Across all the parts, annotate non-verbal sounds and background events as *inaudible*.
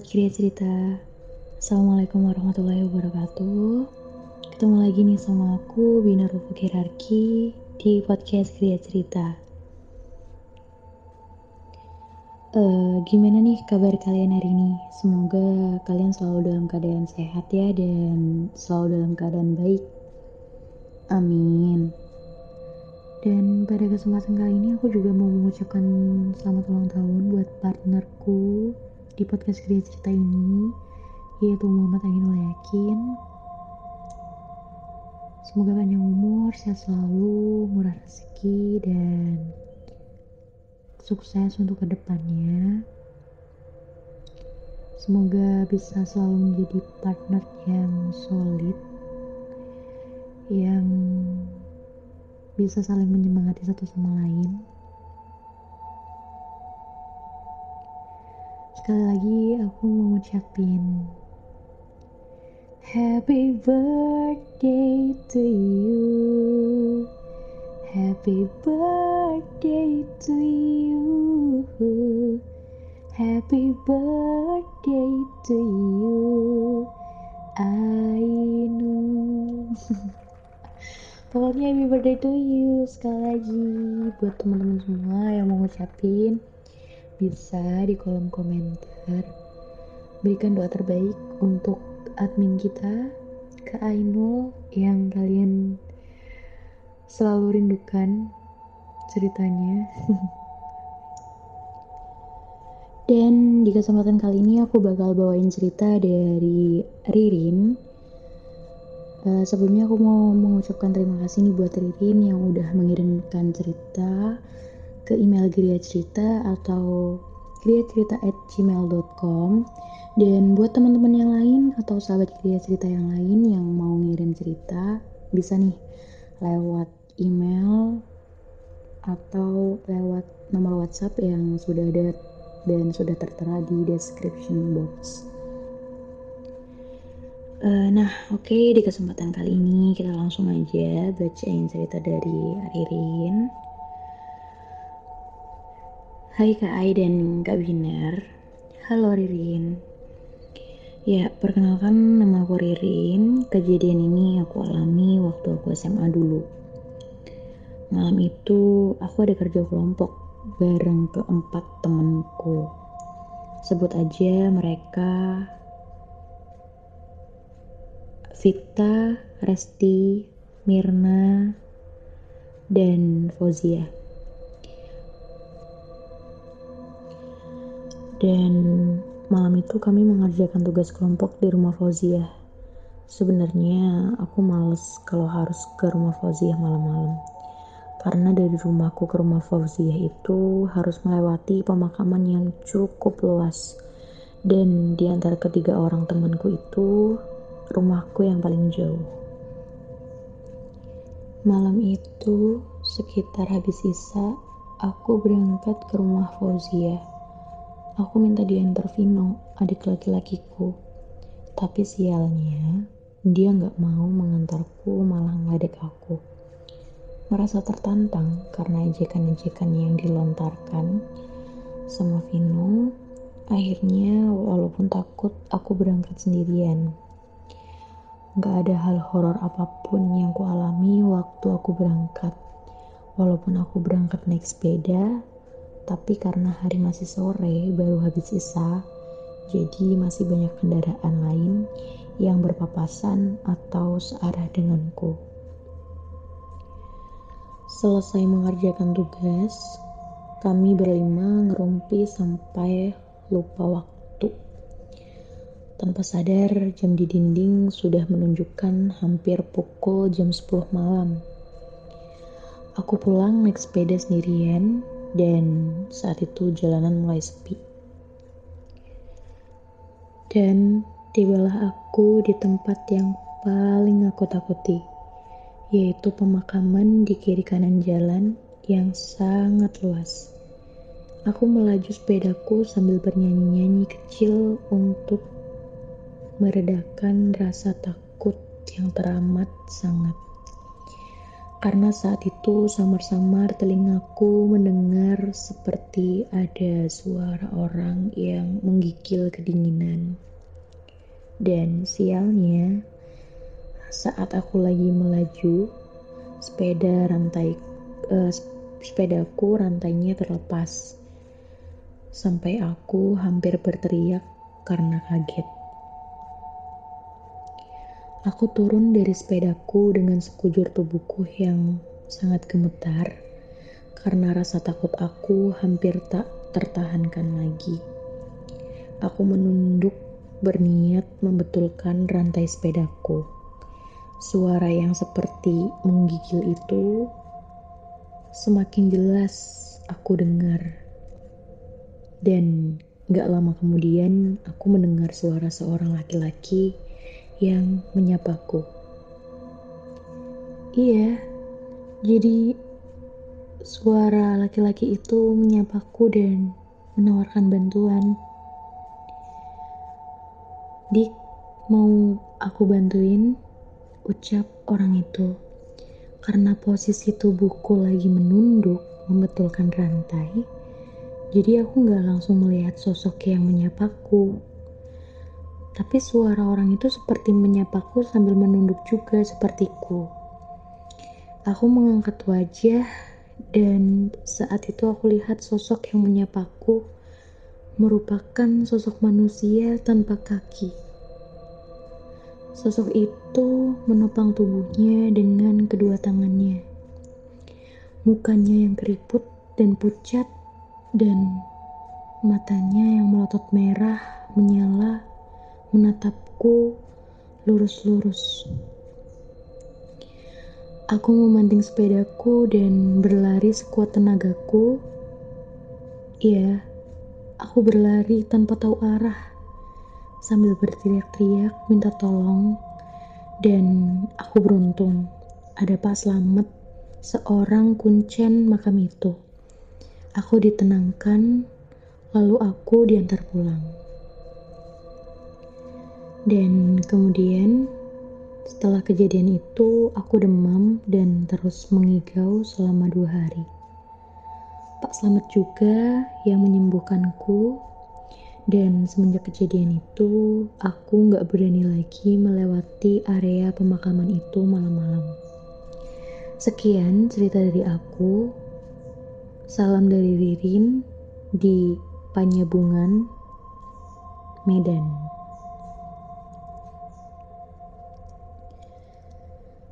sahabat Kriya Cerita. Assalamualaikum warahmatullahi wabarakatuh. Ketemu lagi nih sama aku Bina Rufuk Hierarki Di podcast Kriya Cerita. Uh, Gimana nih kabar kalian hari ini? Semoga kalian selalu dalam keadaan sehat ya Dan selalu dalam keadaan baik. Amin. Dan pada kesempatan kali ini aku juga mau mengucapkan selamat ulang tahun buat partnerku di podcast Kriya Cerita ini yaitu Muhammad Ainul Yakin. Semoga panjang umur, sehat selalu, murah rezeki dan sukses untuk ke depannya. Semoga bisa selalu menjadi partner yang solid yang bisa saling menyemangati satu sama lain Sekali lagi aku mau ngucapin Happy birthday to you. Happy birthday to you. Happy birthday to you. Ainul *laughs* Pokoknya happy birthday to you sekali lagi buat teman-teman semua yang mau ngucapin bisa di kolom komentar berikan doa terbaik untuk admin kita ke Ainul yang kalian selalu rindukan ceritanya. *laughs* Dan di kesempatan kali ini aku bakal bawain cerita dari Ririn. Uh, sebelumnya aku mau mengucapkan terima kasih nih buat Ririn yang udah mengirimkan cerita ke email Gria Cerita atau griacerita@gmail.com dan buat teman-teman yang lain atau sahabat Gria Cerita yang lain yang mau ngirim cerita bisa nih lewat email atau lewat nomor WhatsApp yang sudah ada dan sudah tertera di description box. Uh, nah, oke okay, di kesempatan kali ini kita langsung aja bacain cerita dari Ririn. Hai Kak Ai dan Kak Binar. Halo Ririn. Ya, perkenalkan nama aku Ririn. Kejadian ini aku alami waktu aku SMA dulu. Malam itu aku ada kerja kelompok bareng keempat temenku Sebut aja mereka Vita, Resti, Mirna, dan Fozia. Dan malam itu kami mengerjakan tugas kelompok di rumah Fauziah. Sebenarnya aku males kalau harus ke rumah Fauziah malam-malam. Karena dari rumahku ke rumah Fauziah itu harus melewati pemakaman yang cukup luas. Dan di antara ketiga orang temanku itu, rumahku yang paling jauh. Malam itu, sekitar habis isa, aku berangkat ke rumah Fauziah Aku minta diantar Vino, adik laki-lakiku. Tapi sialnya, dia nggak mau mengantarku malah ngeledek aku. Merasa tertantang karena ejekan-ejekan yang dilontarkan sama Vino, akhirnya walaupun takut aku berangkat sendirian. Gak ada hal horor apa pun yang ku alami waktu aku berangkat. Walaupun aku berangkat naik sepeda, tapi karena hari masih sore baru habis isa jadi masih banyak kendaraan lain yang berpapasan atau searah denganku. Selesai mengerjakan tugas kami berlima ngerumpi sampai lupa waktu. Tanpa sadar jam di dinding sudah menunjukkan hampir pukul jam 10 malam. Aku pulang naik sepeda sendirian dan saat itu jalanan mulai sepi. Dan tibalah aku di tempat yang paling aku takuti, yaitu pemakaman di kiri kanan jalan yang sangat luas. Aku melaju sepedaku sambil bernyanyi-nyanyi kecil untuk meredakan rasa takut yang teramat sangat. Karena saat itu samar-samar telingaku mendengar seperti ada suara orang yang menggigil kedinginan. Dan sialnya, saat aku lagi melaju, sepeda rantai uh, sepedaku rantainya terlepas. Sampai aku hampir berteriak karena kaget. Aku turun dari sepedaku dengan sekujur tubuhku yang sangat gemetar karena rasa takut aku hampir tak tertahankan lagi. Aku menunduk berniat membetulkan rantai sepedaku. Suara yang seperti menggigil itu semakin jelas aku dengar. Dan gak lama kemudian aku mendengar suara seorang laki-laki yang menyapaku. Iya, jadi suara laki-laki itu menyapaku dan menawarkan bantuan. Dik, mau aku bantuin? Ucap orang itu. Karena posisi tubuhku lagi menunduk membetulkan rantai, jadi aku nggak langsung melihat sosok yang menyapaku. Tapi suara orang itu seperti menyapaku sambil menunduk juga sepertiku. Aku mengangkat wajah dan saat itu aku lihat sosok yang menyapaku merupakan sosok manusia tanpa kaki. Sosok itu menopang tubuhnya dengan kedua tangannya. Mukanya yang keriput dan pucat dan matanya yang melotot merah menyala menatapku lurus-lurus. Aku memanting sepedaku dan berlari sekuat tenagaku. Iya, aku berlari tanpa tahu arah sambil berteriak-teriak minta tolong dan aku beruntung ada Pak Slamet seorang kuncen makam itu. Aku ditenangkan, lalu aku diantar pulang. Dan kemudian setelah kejadian itu aku demam dan terus mengigau selama dua hari. Pak Slamet juga yang menyembuhkanku dan semenjak kejadian itu aku nggak berani lagi melewati area pemakaman itu malam-malam. Sekian cerita dari aku. Salam dari Ririn di Panyabungan, Medan.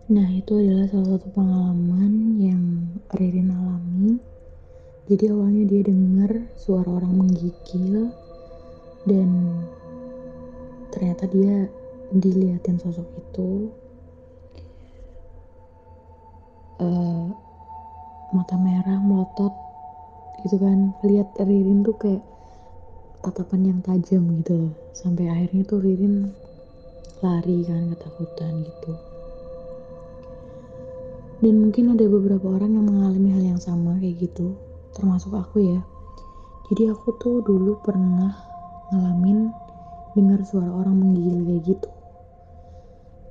Nah, itu adalah salah satu pengalaman yang Ririn alami. Jadi awalnya dia dengar suara orang menggigil dan ternyata dia dilihatin sosok itu. Uh, mata merah melotot gitu kan. Lihat Ririn tuh kayak tatapan yang tajam gitu loh. Sampai akhirnya tuh Ririn lari kan ketakutan gitu dan mungkin ada beberapa orang yang mengalami hal yang sama kayak gitu termasuk aku ya. Jadi aku tuh dulu pernah ngalamin dengar suara orang menggigil kayak gitu.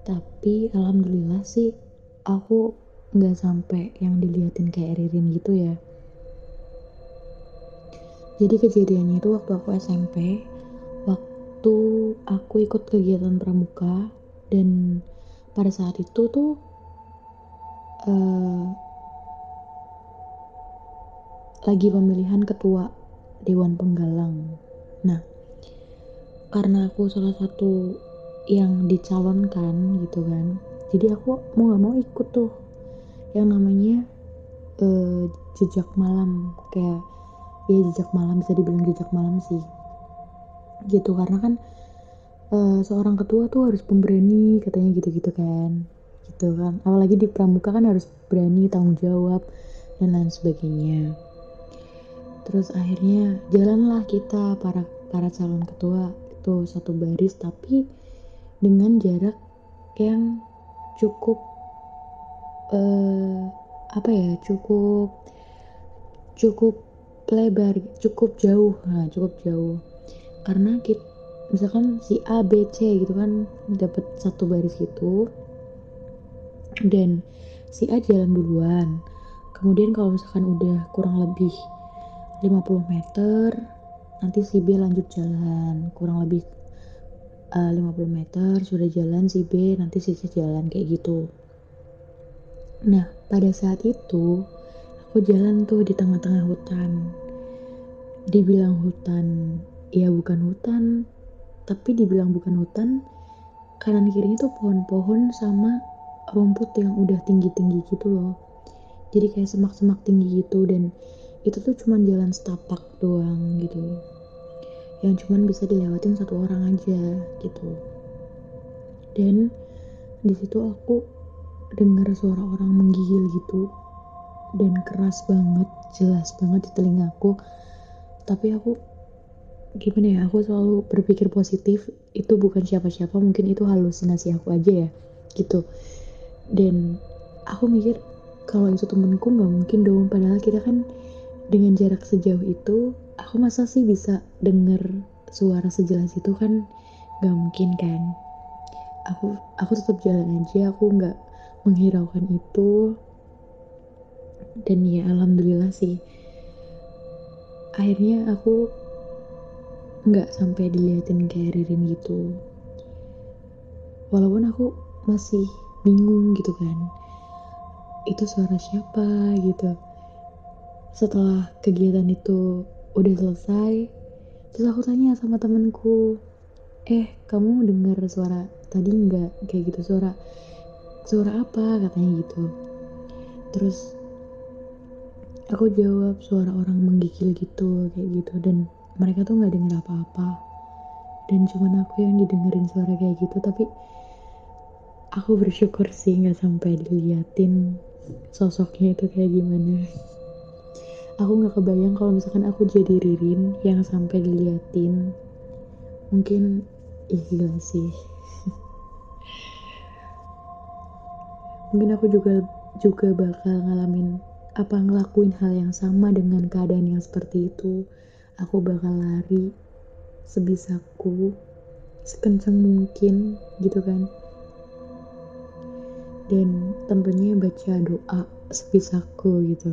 Tapi alhamdulillah sih aku nggak sampai yang diliatin kayak Ririn gitu ya. Jadi kejadiannya itu waktu aku SMP waktu aku ikut kegiatan pramuka dan pada saat itu tuh uh, lagi pemilihan ketua Dewan Penggalang. Nah, karena aku salah satu yang dicalonkan gitu kan, jadi aku mau gak mau ikut tuh. Yang namanya uh, jejak malam. Kayak ya jejak malam bisa dibilang jejak malam sih. Gitu karena kan uh, seorang ketua tuh harus pemberani katanya gitu-gitu kan gitu kan. Apalagi di pramuka kan harus berani tanggung jawab dan lain sebagainya. Terus akhirnya jalanlah kita para para calon ketua itu satu baris tapi dengan jarak yang cukup uh, apa ya cukup cukup lebar cukup jauh nah cukup jauh. Karena kita misalkan si A B C gitu kan dapat satu baris gitu dan si A jalan duluan. Kemudian kalau misalkan udah kurang lebih 50 meter nanti si B lanjut jalan. Kurang lebih uh, eh, 50 meter sudah jalan si B nanti si C jalan kayak gitu. Nah pada saat itu aku jalan tuh di tengah-tengah hutan. Dibilang hutan ya bukan hutan tapi dibilang bukan hutan kanan kirinya tuh pohon-pohon sama rumput yang udah tinggi-tinggi gitu loh. Jadi kayak semak-semak tinggi gitu dan itu tuh cuman jalan setapak doang gitu. Yang cuman bisa dilewatin satu orang aja gitu. Dan di situ aku dengar suara orang menggigil gitu dan keras banget jelas banget di telingaku tapi aku gimana ya aku selalu berpikir positif itu bukan siapa-siapa mungkin itu halusinasi aku aja ya gitu dan aku mikir kalau itu temenku nggak mungkin dong. Padahal kita kan dengan jarak sejauh itu aku masa sih bisa denger suara sejelas itu kan nggak mungkin kan. Aku aku tetap jalan aja aku nggak menghiraukan itu. Dan ya alhamdulillah sih. Akhirnya aku nggak sampai diliatin kayak Ririn gitu. Walaupun aku masih bingung gitu kan. Itu suara siapa gitu. Setelah kegiatan itu udah selesai terus aku tanya sama temenku eh kamu dengar suara tadi nggak? Kayak gitu suara suara apa? Katanya gitu. Terus aku jawab suara orang menggigil gitu kayak gitu. Dan mereka tuh nggak denger apa-apa. Dan cuman aku yang didengerin suara kayak gitu tapi aku bersyukur sih nggak sampai diliatin sosoknya itu kayak gimana. Aku nggak kebayang kalau misalkan aku jadi Ririn yang sampai diliatin. Mungkin ih gila sih. *laughs* Mungkin aku juga juga bakal ngalamin apa ngelakuin hal yang sama dengan keadaan yang seperti itu. Aku bakal lari sebisaku sekencang mungkin gitu kan dan tentunya baca doa sebisaku gitu.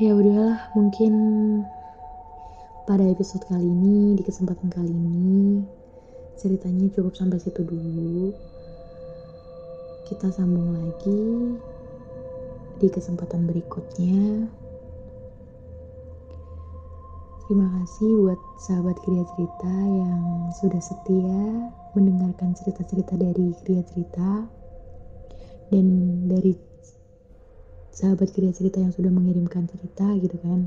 Ya udahlah mungkin pada episode kali ini di kesempatan kali ini ceritanya cukup sampai situ dulu. Kita sambung lagi di kesempatan berikutnya. Terima kasih buat sahabat Kriya Cerita yang sudah setia mendengarkan cerita-cerita dari Kriya Cerita dan dari sahabat Kriya Cerita yang sudah mengirimkan cerita gitu kan.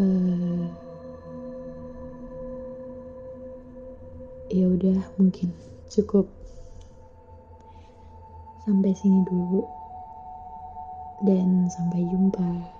Uh, ya udah mungkin cukup Sampai sini dulu, dan sampai jumpa.